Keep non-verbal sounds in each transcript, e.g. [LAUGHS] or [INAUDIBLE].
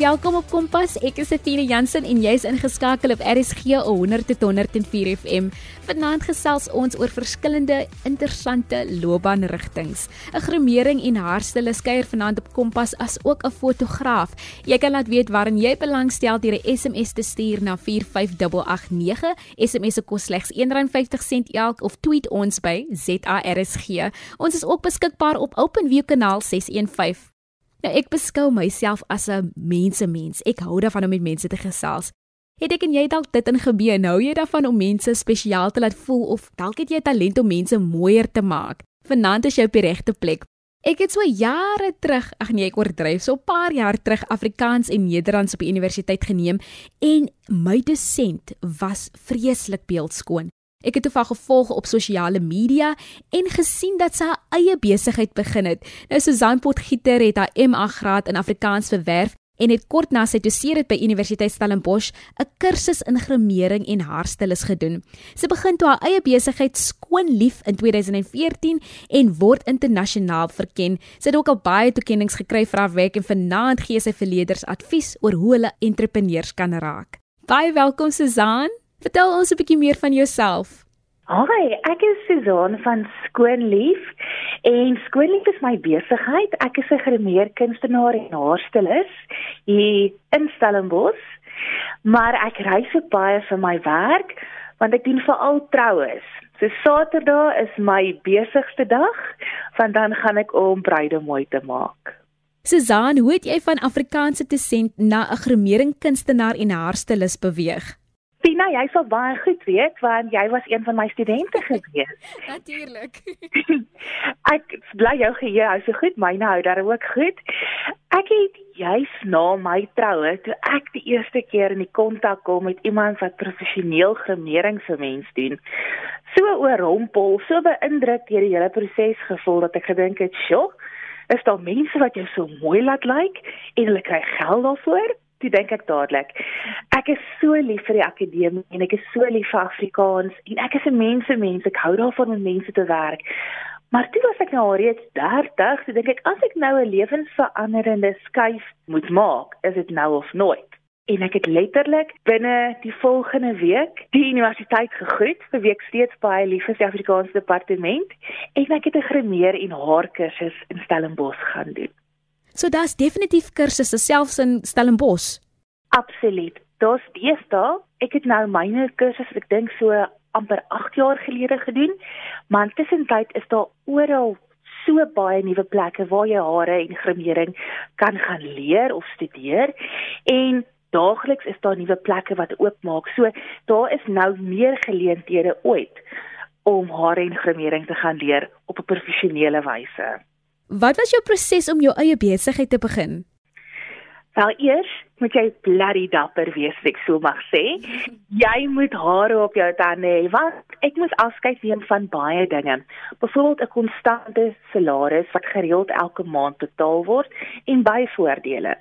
Welkom op Kompas. Ek is Athena Jansen en jy's ingeskakel op RSG 100.104 FM. Vanaand gesels ons oor verskillende interessante loopbaanrigtinge. 'n Grimering en haarstylist kuier vanaand op Kompas as ook 'n fotograaf. Jy kan laat weet waarin jy belangstel deur 'n SMS te stuur na 45889. SMS se kos slegs R1.50 elk of tweet ons by ZARSG. Ons is ook beskikbaar op OpenView kanaal 615. Nou ek beskou myself as 'n mensemens. Ek hou daarvan om met mense te gesels. Het ek en jy dalk dit in gebeur? Nou jy daarvan om mense spesiaal te laat voel of dalk het jy talent om mense mooier te maak? Vanaand is jy op die regte plek. Ek het so jare terug, ag nee, ek oordryf, so 'n paar jaar terug Afrikaans en Nederlands op die universiteit geneem en my dosent was vreeslik beeldskoon. Ek het toevallig gevolg op sosiale media en gesien dat sy haar eie besigheid begin het. Nou Susan Potgieter het haar MA graad in Afrikaans verwerf en het kort na sy doseer het by Universiteit Stellenbosch 'n kursus in grimering en haarstylus gedoen. Sy begin toe haar eie besigheid Skoon Lief in 2014 en word internasionaal verken. Sy het ook al baie toekenninge gekry vir haar werk en vanaand gee sy vir leerders advies oor hoe hulle entrepreneurs kan raak. Baie welkom Susan. Vertel ons 'n bietjie meer van jouself. Hi, ek is Suzan van Skoonlief en Skoonlief is my besigheid. Ek is 'n grimeerkunstenaar en haarstylist hier in Stellenbosch. Maar ek reis ook baie vir my werk want ek doen veral troues. So Saterdag is my besigste dag, want dan gaan ek om bruide mooi te maak. Suzan, hoe het jy van Afrikaanse dosent na 'n grimeringkunstenaar en haarstylist beweeg? Tina, jy sal baie goed weet want jy was een van my studente gewees. [LAUGHS] Natuurlik. [LAUGHS] ek bly jou geheue hou so goed, myne hou daar ook goed. Ek het juis na my troue, toe ek die eerste keer in die kontak kom met iemand wat professioneel gremering vir mens doen, so oorrompel, so beïndruk deur die hele proses gevoel dat ek gedink het, "Sjoe, is daar mense wat jou so mooi laat lyk like, en hulle kry geld daarvoor?" Toe dink ek dadelik. Ek is so lief vir die akademie en ek is so lief vir Afrikaans en ek is 'n mensemens. Ek hou daarvan om mense te werk. Maar toe was ek nou reeds 30, so dink ek as ek nou 'n lewensveranderende skuif moet maak, is dit nou of nooit. En ek het letterlik binne die volgende week die universiteit gegroet, vir week steeds baie lief vir die Afrikaanse departement en ek het 'n grimeer en haarkursus in Stellenbosch gaan doen. So daar's definitief kursusse selfs in Stellenbosch. Absoluut. Daar's deesdae, ek het nou myne kursus, ek dink so amper 8 jaar gelede gedoen, maar tussentyd is daar oral so baie nuwe plekke waar jy hare en grimering kan gaan leer of studeer en daagliks is daar nuwe plekke wat oopmaak. So daar is nou meer geleenthede ooit om hare en grimering te gaan leer op 'n professionele wyse. Wat was jou proses om jou eie besigheid te begin? Wel eers moet jy bloody dapper wees, ek sou mag sê. Jy moet hare op jou tande hê want ek moet afskeid neem van baie dinge. Byvoorbeeld 'n konstante salaris wat gereeld elke maand betaal word en byvoordele.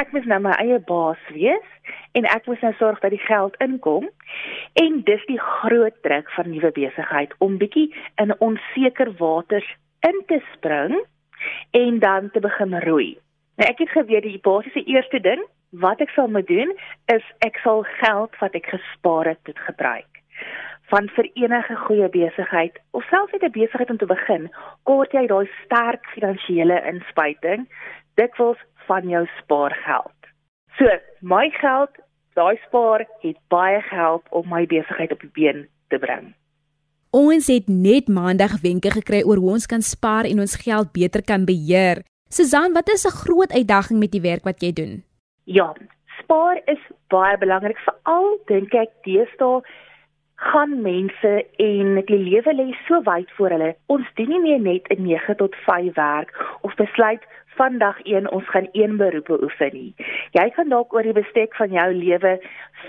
Ek moet nou my eie baas wees en ek moet nou sorg dat die geld inkom. En dis die groot druk van nuwe besigheid om bietjie in onseker waters in te spring en dan te begin roei. Nou ek het geweet die basiese eerste ding wat ek sal moet doen is ek sal geld wat ek gespaar het moet gebruik. Van vir enige goeie besigheid of selfs net 'n besigheid om te begin, kort jy daai sterk finansiële inspuiting dikwels van jou spaargeld. So, my geld, daai spaar het baie gehelp om my besigheid op die been te bring. Ons het net maandag wenke gekry oor hoe ons kan spaar en ons geld beter kan beheer. Susan, wat is 'n groot uitdaging met die werk wat jy doen? Ja, spaar is baie belangrik veral dink ek deesdae gaan mense en die lewe lê so wyd voor hulle. Ons doen nie meer net 'n 9 tot 5 werk of besluit vandag een ons gaan een beroep beoefen nie. Jy kan dalk oor die bestek van jou lewe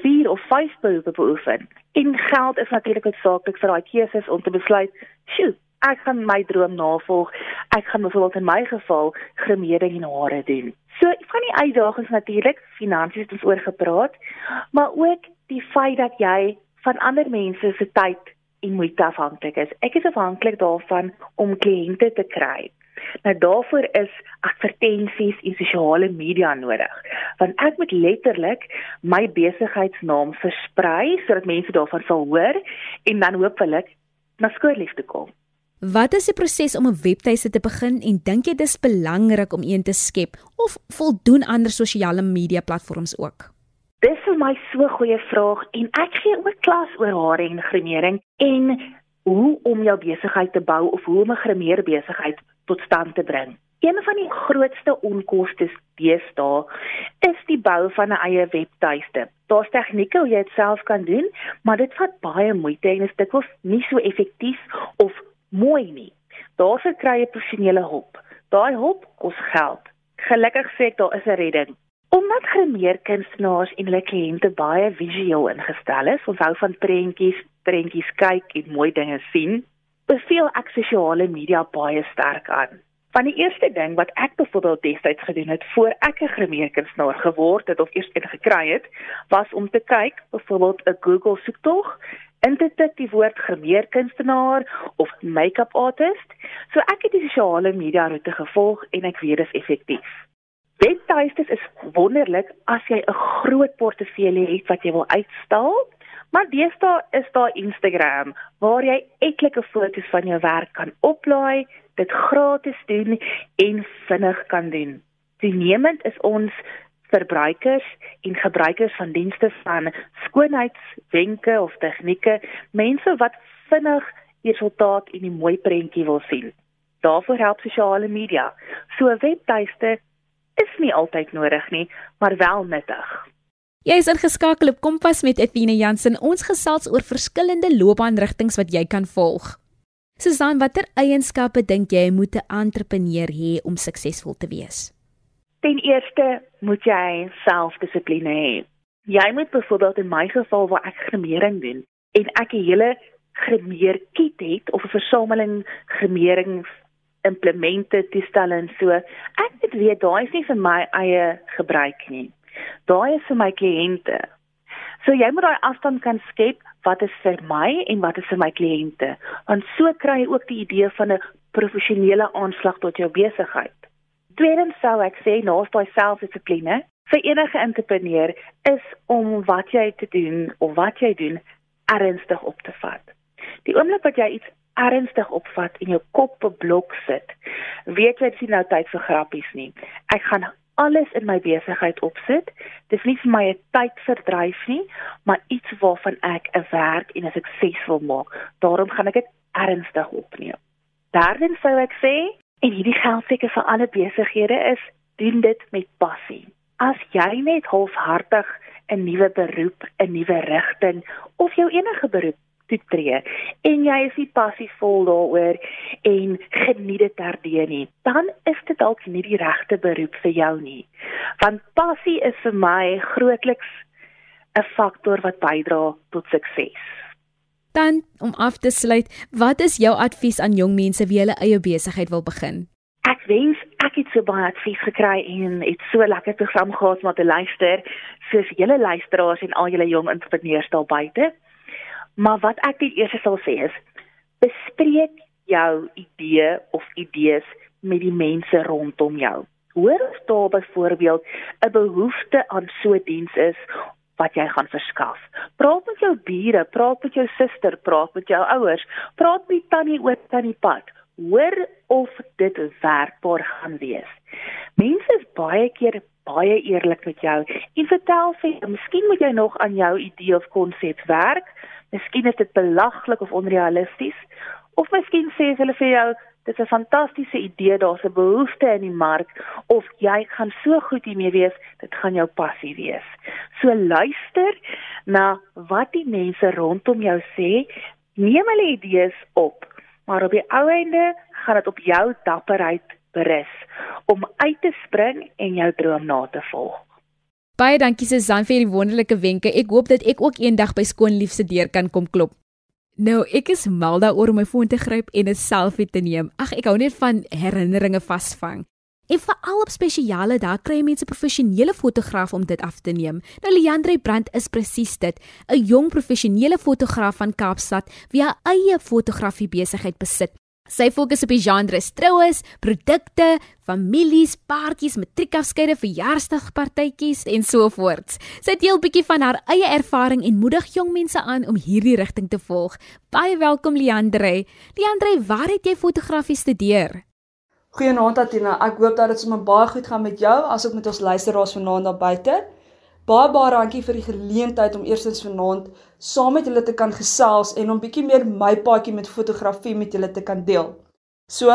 4 of 5 beroepe beoefen. En geld is natuurlik noodsaaklik vir daai keuses om te besluit, "Sjoe, ek gaan my droom navolg. Ek gaan byvoorbeeld in my geval gremering en hare doen." So, van die uitdagings natuurlik, finansies het ons oor gepraat, maar ook die feit dat jy van ander mense se tyd en moeite afhanklik is. Ek is afhanklik daarvan om kliënte te kry. Nou daarvoor is advertensies en sosiale media nodig. Want ek moet letterlik my besigheidsnaam versprei sodat mense daarvan sal hoor en dan hopelik na skoollief te kom. Wat is die proses om 'n webtuiste te begin en dink jy dis belangrik om een te skep of voldoen ander sosiale media platforms ook? Dis vir my so 'n goeie vraag en ek gee ook klas oor hare en gremering en hoe om jou besigheid te bou of hoe om 'n gremeer besigheid tot stand te bring. Een van die grootste onkoste deesdae is die bou van 'n eie webtuiste. Daar's tegnieke hoe jy dit self kan doen, maar dit vat baie moeite en is dikwels nie so effektief of mooi nie. Daarvoor kry jy professionele hulp. Daai hulp kos geld. Gelukkig sê ek daar is 'n redding. Omdat gemeerkunstenaars en hulle kliënte baie visueel ingestel is, ons hou van prentjies, prentjies kyk en mooi dinge sien, beveel ek sosiale media baie sterk aan. Van die eerste ding wat ek byvoorbeeld destyds gedoen het voor ek 'n gemeerkunstenaar geword het of eers ingekry het, was om te kyk byvoorbeeld 'n Google soektog in te tik die woord gemeerkunstenaar of make-up artist. So ek het die sosiale media roete gevolg en ek weet dit is effektief. Webtuistes is wonderlik as jy 'n groot portefeulje het wat jy wil uitstal. Maar deesdae is daar Instagram waar jy etlike foto's van jou werk kan oplaai, dit gratis doen en vinnig kan doen. Toenemend is ons verbruikers en gebruikers van dienste van skoonheidswenke of tegnieke, mense wat vinnig resultaat en 'n mooi prentjie wil sien. Daarvoor help sosiale media. So 'n webtuiste is nie altyd nodig nie, maar wel nuttig. Jy is ingeskakel op Kompas met Etienne Jansen. Ons gesels oor verskillende loopbaanrigtinge wat jy kan volg. Susan, watter eienskappe dink jy moet 'n entrepreneur hê om suksesvol te wees? Ten eerste moet jy selfdissipline hê. Jy moet byvoorbeeld in my geval waar ek gremering doen en ek 'n hele gremeer kit het of 'n versameling gremerings implemente toestel en so. Ek weet weet daai is nie vir my eie gebruik nie. Daai is vir my kliënte. So jy moet daai afstand kan skep wat is vir my en wat is vir my kliënte. Want so kry jy ook die idee van 'n professionele aanslag tot jou besigheid. Tweedens sou ek sê naas daai selfdissipline vir enige entrepreneur is om wat jy te doen of wat jy doen ernstig op te vat. Die oomblik wat jy iets ernstig opvat en jou kop beblok sit, weet jy dit is nou tyd vir grappies nie. Ek gaan alles in my besigheid opsit. Dis nie vir my 'n tydverdryf nie, maar iets waarvan ek 'n werk en 'n sukses wil maak. Daarom gaan ek dit ernstig opneem. Derdens sou ek sê, en hierdie geld seker vir alle besighede is, doen dit met passie. As jy net halfhartig 'n nuwe beroep, 'n nuwe rigting of jou enige beroep toetree en jy is nie passievol daaroor en geniet dit terdee nie, dan is dit dalk nie die regte beroep vir jou nie. Want passie is vir my grootliks 'n faktor wat bydra tot sukses. Dan om af te sluit, wat is jou advies aan jong mense wie hulle eie besigheid wil begin? Ek wens ek het so baie advies gekry en het so lekker program gehad om te luister soos julle luisteraars en al julle jong entrepreneurs daar buite. Maar wat ek net eers sal sê is bespreek jou idee of idees met die mense rondom jou. Hoor of daar byvoorbeeld 'n behoefte aan so 'n diens is wat jy gaan verskaf. Praat met jou bure, praat met jou suster, praat met jou ouers, praat met tannie oor tannie pad. Hoor of dit werkbaar gaan wees. Mense is baie keer baie eerlik met jou en vertel vir jou, miskien moet jy nog aan jou idee of konsep werk. Miskien is dit belaglik of onrealisties of miskien sê hulle vir jou dit is 'n fantastiese idee, daar's 'n behoefte in die mark of jy gaan so goed hiermee wees, dit gaan jou passie wees. So luister na wat die mense rondom jou sê, neem hulle idees op, maar op die ou einde gaan dit op jou dapperheid berus om uit te spring en jou droom na te volg. Baie dankie Susan vir die wonderlike wenke. Ek hoop dat ek ook eendag by skoonliefse deur kan kom klop. Nou, ek is mal daaroor om my foon te gryp en 'n selfie te neem. Ag, ek hou net van herinneringe vasvang. En veral op spesiale dae kry mense professionele fotograaf om dit af te neem. Nou Leandre Brandt is presies dit, 'n jong professionele fotograaf van Kaapstad wie 'n eie fotografie besigheid besit Sy fokus op die genres troues, produkte, families, paartjies, matriekafskeide, verjaarsdagpartytjies en so voort. Sy deel 'n bietjie van haar eie ervaring en moedig jong mense aan om hierdie rigting te volg. Baie welkom Leandre. Leandre, waar het jy fotografie studeer? Goeienaand Atina. Ek hoop dat dit sommer baie goed gaan met jou asook met ons luisteraars vanaand daar buite. Baie baie dankie vir die geleentheid om eerstens vanaand saam met julle te kan gesels en om bietjie meer my paadjie met fotografie met julle te kan deel. So,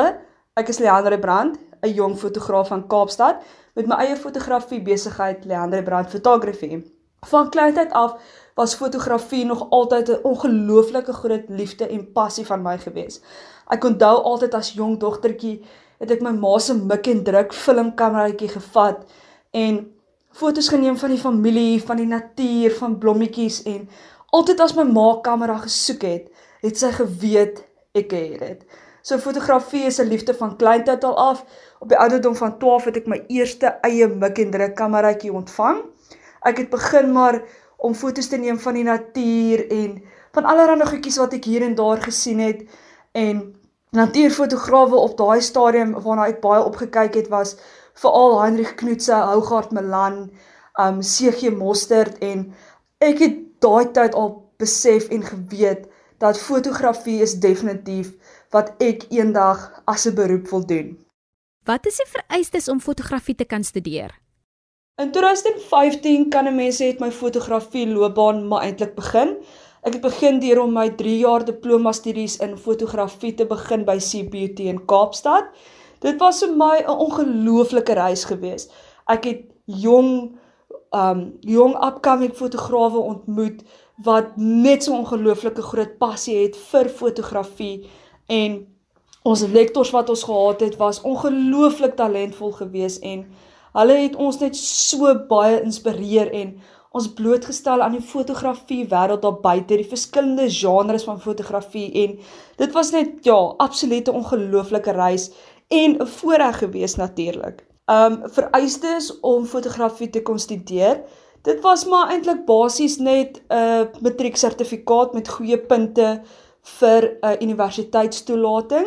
ek is Leandre Brand, 'n jong fotograaf van Kaapstad met my eie fotografie besigheid Leandre Brand Photography. Van kleintyd af was fotografie nog altyd 'n ongelooflike groot liefde en passie van my gewees. Ek onthou altyd as jong dogtertjie het ek my ma se mik en druk filmkameraatjie gevat en fotos geneem van die familie, van die natuur, van blommetjies en altyd as my ma kamera gesoek het, het sy geweet ek het dit. So fotografie is 'n liefde van kleintyd al af. Op die ouderdom van 12 het ek my eerste eie mik en druk kameraatjie ontvang. Ek het begin maar om fotos te neem van die natuur en van allerlei goedjies wat ek hier en daar gesien het en natuurfotograwe op daai stadium waarna ek baie opgekyk het was veral Heinrich Knoetse, Hougaard Milan, um CG Mostert en ek het daai tyd al besef en geweet dat fotografie is definitief wat ek eendag as 'n beroep wil doen. Wat is die vereistes om fotografie te kan studeer? In 2015 kan 'n mens het my fotografie loopbaan maar eintlik begin. Ek het begin deur om my 3 jaar diploma studies in fotografie te begin by CBUT in Kaapstad. Dit was vir my 'n ongelooflike reis gewees. Ek het jong um jong upcoming fotograwe ontmoet wat net so ongelooflike groot passie het vir fotografie. En ons lektors wat ons gehad het was ongelooflik talentvol gewees en hulle het ons net so baie inspireer en ons blootgestel aan die fotografie wêreld daar buite, die verskillende genres van fotografie. En dit was net ja, absolute ongelooflike reis en 'n voorreg gewees natuurlik. Um vereistes om fotografie te kon studeer. Dit was maar eintlik basies net 'n uh, matrieksertifikaat met goeie punte vir 'n uh, universiteitstoelating.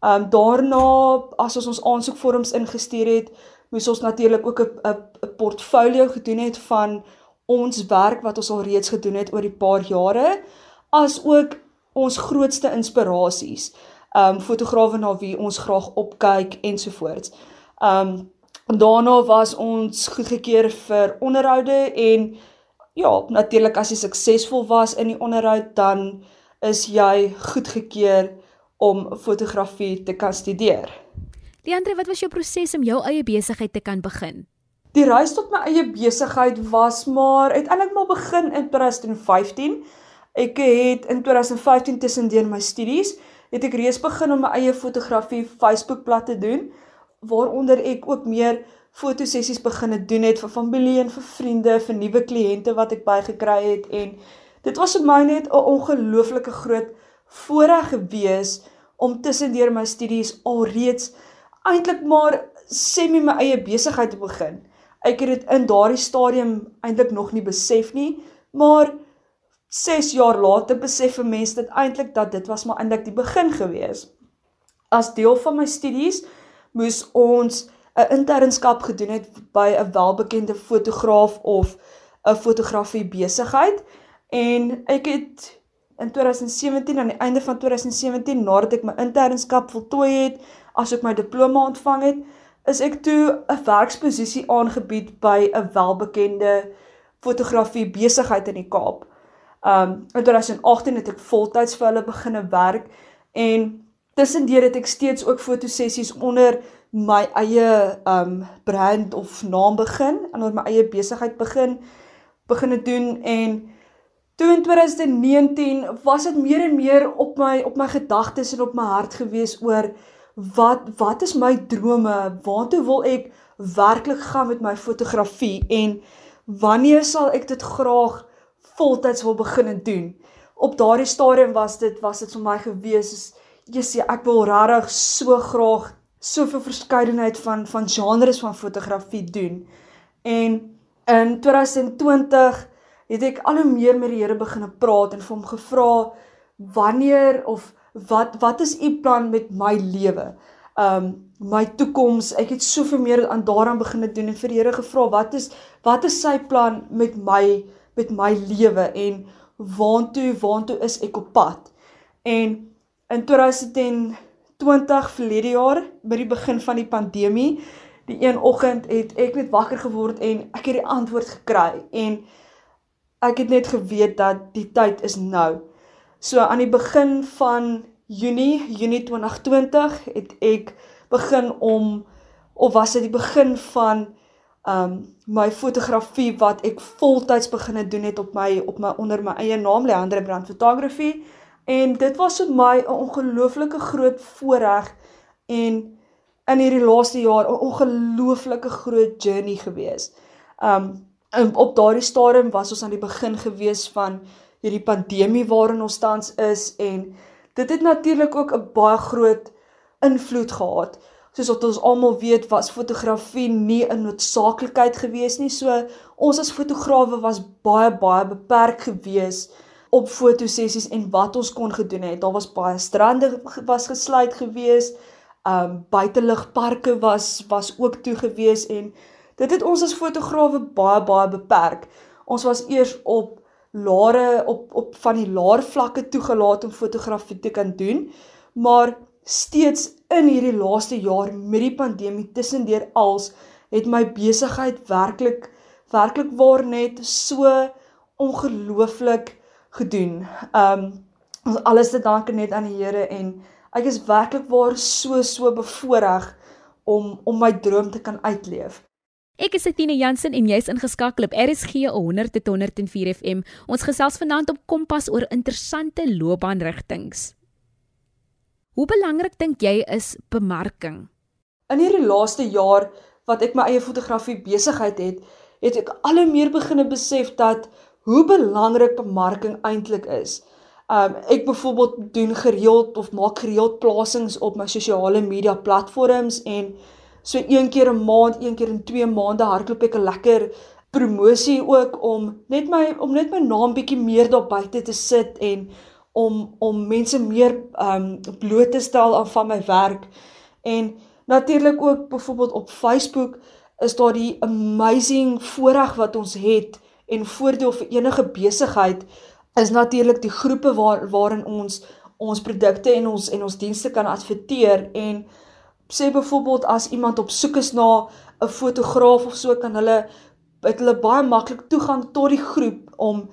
Um daarna as ons ons aansoekvorms ingestuur het, moes ons natuurlik ook 'n 'n portfolio gedoen het van ons werk wat ons al reeds gedoen het oor die paar jare, as ook ons grootste inspirasies um fotograwe na wie ons graag opkyk ensovoorts. Um daarna was ons goedgekeur vir onderhoude en ja, natuurlik as jy suksesvol was in die onderhoud dan is jy goedgekeur om fotografie te kan studeer. Leandre, wat was jou proses om jou eie besigheid te kan begin? Die reis tot my eie besigheid was maar uiteindelik maar begin in 2015. Ek het in 2015 tussendeur my studies het ek reeds begin om my eie fotografie Facebookblad te doen waaronder ek ook meer fotosessies begin het doen het vir familie en vir vriende, vir nuwe kliënte wat ek bygekry het en dit was vir my net 'n ongelooflike groot voorreg gewees om tussendeur my studies alreeds eintlik maar semi my eie besigheid te begin. Ek het dit in daardie stadium eintlik nog nie besef nie, maar 6 jaar later besef 'n mens dit eintlik dat dit was maar eintlik die begin gewees. As deel van my studies moes ons 'n internskap gedoen het by 'n welbekende fotograaf of 'n fotografie besigheid en ek het in 2017 aan die einde van 2017 nadat ek my internskap voltooi het, asook my diploma ontvang het, is ek toe 'n werksposisie aangebied by 'n welbekende fotografie besigheid in die Kaap. Um in 2018 het ek voltyds vir hulle begine werk en tussendeur het ek steeds ook fotosessies onder my eie um brand of naam begin onder my eie besigheid begin begine doen en toe in 2019 was dit meer en meer op my op my gedagtes en op my hart gewees oor wat wat is my drome? Waartoe wil ek werklik gaan met my fotografie? En wanneer sal ek dit graag voltyds wil begin doen. Op daardie stadium was dit was dit vir my gewees is Jesus, ek wil regtig so graag soveel verskeidenheid van van genres van fotografie doen. En in 2020 het ek al hoe meer met die Here begine praat en vir hom gevra wanneer of wat wat is u plan met my lewe? Um my toekoms. Ek het soveel meer aan daaraan begin doen en vir die Here gevra, wat is wat is sy plan met my met my lewe en waantoe waantoe is ek op pad? En in 2020 verlede jaar by die begin van die pandemie die een oggend het ek net wakker geword en ek het die antwoord gekry en ek het net geweet dat die tyd is nou. So aan die begin van Junie, Junie 2020 het ek begin om of was dit die begin van um my fotografie wat ek voltyds begine doen het op my op my onder my eie naam Leandre Brand Photography en dit was vir my 'n ongelooflike groot voorreg en in hierdie laaste jaar 'n ongelooflike groot journey gewees. Um op daardie stadium was ons aan die begin gewees van hierdie pandemie waarin ons tans is en dit het natuurlik ook 'n baie groot invloed gehad. Soos wat ons almal weet, was fotografie nie 'n noodsaaklikheid gewees nie. So ons as fotograwe was baie baie beperk gewees op fotosessies en wat ons kon gedoen het. Daar was baie strande was gesluit gewees. Um buitelugparke was was ook toe gewees en dit het ons as fotograwe baie baie beperk. Ons was eers op lare op op van die laer vlakke toegelaat om fotografie te kan doen, maar steeds in hierdie laaste jaar met die pandemie tussendeur als het my besigheid werklik werklik waar net so ongelooflik gedoen. Um ons alles te danke net aan die Here en ek is werklik waar so so bevoorreg om om my droom te kan uitleef. Ek is Tine Jansen en jy's ingeskakel op RSG 100 tot 104 FM. Ons gesels vanaand op Kompas oor interessante loopbaanrigtinge. Hoe belangrik dink jy is bemarking? In hierdie laaste jaar wat ek my eie fotografie besigheid het, het ek al hoe meer begine besef dat hoe belangrik bemarking eintlik is. Um ek byvoorbeeld doen gereeld of maak gereeld plasings op my sosiale media platforms en So een keer 'n maand, een keer in 2 maande hardloop ek 'n lekker promosie ook om net my om net my naam bietjie meer daar buite te sit en om om mense meer um bloot te stel aan van my werk. En natuurlik ook byvoorbeeld op Facebook is daar die amazing voorreg wat ons het en voordeel vir enige besigheid is natuurlik die groepe waar waarin ons ons produkte en ons en ons dienste kan adverteer en sê byvoorbeeld as iemand op soek is na 'n fotograaf of so kan hulle het hulle baie maklik toegang tot die groep om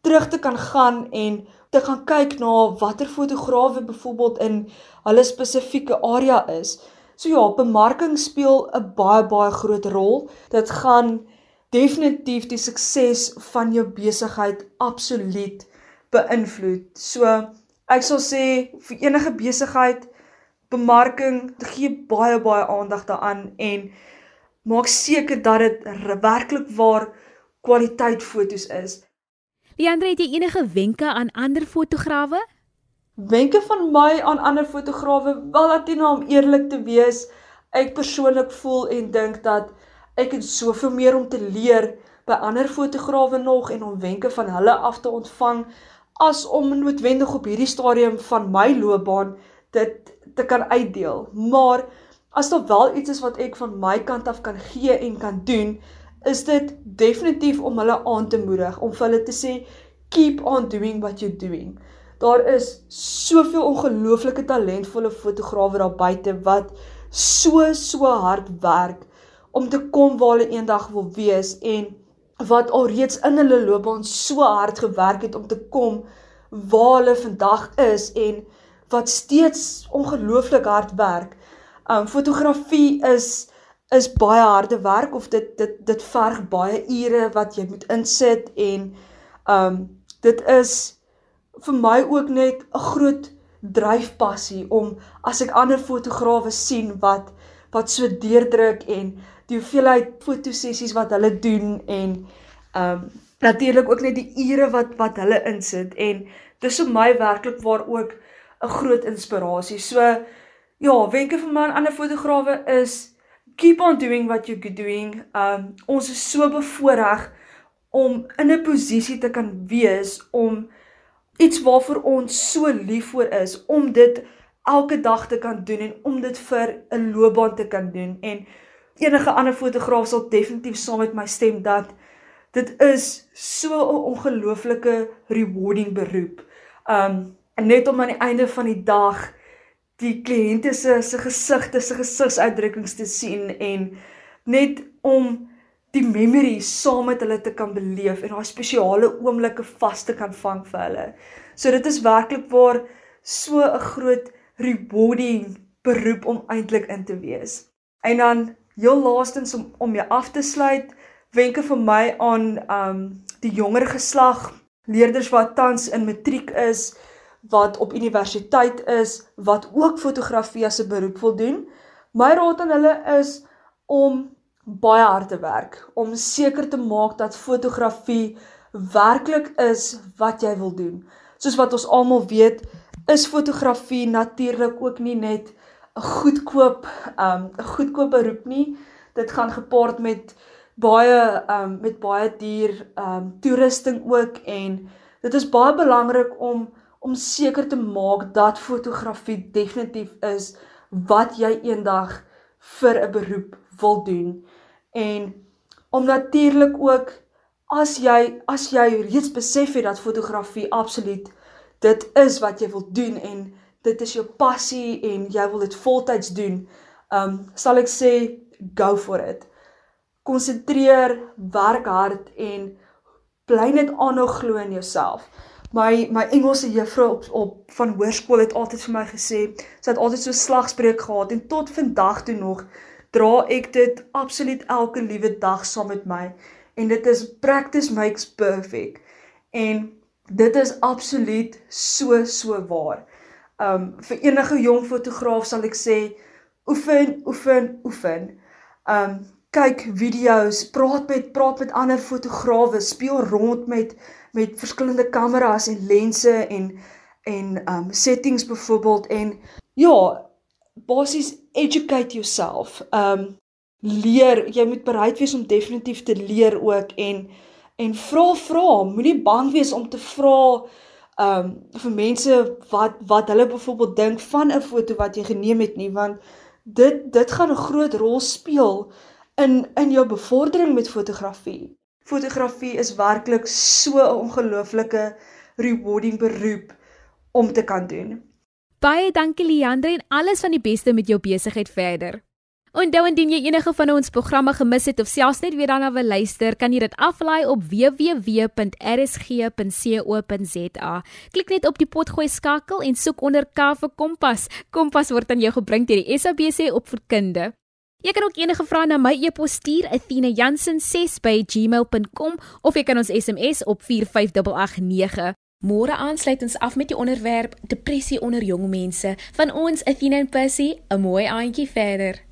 terug te kan gaan en te gaan kyk na watter fotograwe byvoorbeeld in hulle spesifieke area is. So ja, bemarking speel 'n baie baie groot rol. Dit gaan definitief die sukses van jou besigheid absoluut beïnvloed. So ek sal sê vir enige besigheid bemarking, gee baie baie aandag daaraan en maak seker dat dit werklik waar kwaliteit fotos is. Leandre, het jy enige wenke aan ander fotograwe? Wenke van my aan ander fotograwe, wel Latina om eerlik te wees, ek persoonlik voel en dink dat ek het soveel meer om te leer by ander fotograwe nog en om wenke van hulle af te ontvang as om noodwendig op hierdie stadium van my loopbaan dit te kan uitdeel. Maar as daar wel iets is wat ek van my kant af kan gee en kan doen, is dit definitief om hulle aan te moedig, om vir hulle te sê keep on doing what you're doing. Daar is soveel ongelooflike talentvolle fotograwe daar buite wat so so hard werk om te kom waar hulle eendag wil wees en wat alreeds in hulle loopbaan so hard gewerk het om te kom waar hulle vandag is en wat steeds ongelooflik hard werk. Um fotografie is is baie harde werk of dit dit dit verg baie ure wat jy moet insit en um dit is vir my ook net 'n groot dryfpassie om as ek ander fotograwe sien wat wat so deurdruk en die hoeveelheid fotosessies wat hulle doen en um natuurlik ook net die ure wat wat hulle insit en dis vir my werklik waar ook 'n groot inspirasie. So ja, wenke vir my aan ander fotograwe is keep on doing what you're doing. Um ons is so bevoorreg om in 'n posisie te kan wees om iets waarvoor ons so lief vir is om dit elke dag te kan doen en om dit vir 'n loopbaan te kan doen en enige ander fotograaf sal definitief saam met my stem dat dit is so 'n ongelooflike rewarding beroep. Um net om aan die einde van die dag die kliënte se se gesigte, se gesigsuitdrukkings te sien en net om die memories saam met hulle te kan beleef en daai spesiale oomblikke vas te kan vang vir hulle. So dit is werklik waar so 'n groot rewarding beroep om eintlik in te wees. En dan heel laastens om om jou af te sluit, wenke vir my aan um die jonger geslag, leerders wat tans in matriek is, wat op universiteit is, wat ook fotografie as 'n beroep wil doen. My raad aan hulle is om baie hard te werk om seker te maak dat fotografie werklik is wat jy wil doen. Soos wat ons almal weet, is fotografie natuurlik ook nie net 'n goedkoop um 'n goedkoop beroep nie. Dit gaan gepaard met baie um met baie duur um toerusting ook en dit is baie belangrik om om seker te maak dat fotografie definitief is wat jy eendag vir 'n beroep wil doen. En om natuurlik ook as jy as jy reeds besef het dat fotografie absoluut dit is wat jy wil doen en dit is jou passie en jy wil dit voltyds doen, um sal ek sê go for it. Konsentreer, werk hard en bly net aanhou glo in jouself. My my Engelse juffrou op op van hoërskool het altyd vir my gesê, sy het altyd so slagspreuk gehad en tot vandag toe nog dra ek dit absoluut elke liewe dag saam met my en dit is practice makes perfect. En dit is absoluut so so waar. Um vir enige jong fotograaf sal ek sê oefen, oefen, oefen. Um kyk video's, praat met praat met ander fotograwe, speel rond met met verskillende kameras en lense en en um settings byvoorbeeld en ja, basies educate yourself. Um leer, jy moet bereid wees om definitief te leer ook en en vra vra, moenie bang wees om te vra um vir mense wat wat hulle byvoorbeeld dink van 'n foto wat jy geneem het nie want dit dit gaan 'n groot rol speel in in jou bevordering met fotografie. Fotografie is werklik so 'n ongelooflike rewarding beroep om te kan doen. Baie dankie Leandre en alles van die beste met jou besigheid verder. Onthou indien jy enige van ons programme gemis het of selfs net weer daarna wil luister, kan jy dit aflaai op www.rsg.co.za. Klik net op die potgooi skakel en soek onder K vir Kompas. Kompas word aan jou gebring deur die SABC opvoedkunde. Jy kan ook enige vrae na my e-pos stuur, athena.jansen6@gmail.com of jy kan ons SMS op 45889. Môre aansluit ons af met die onderwerp depressie onder jong mense van ons Athena en Percy, 'n mooi aandjie verder.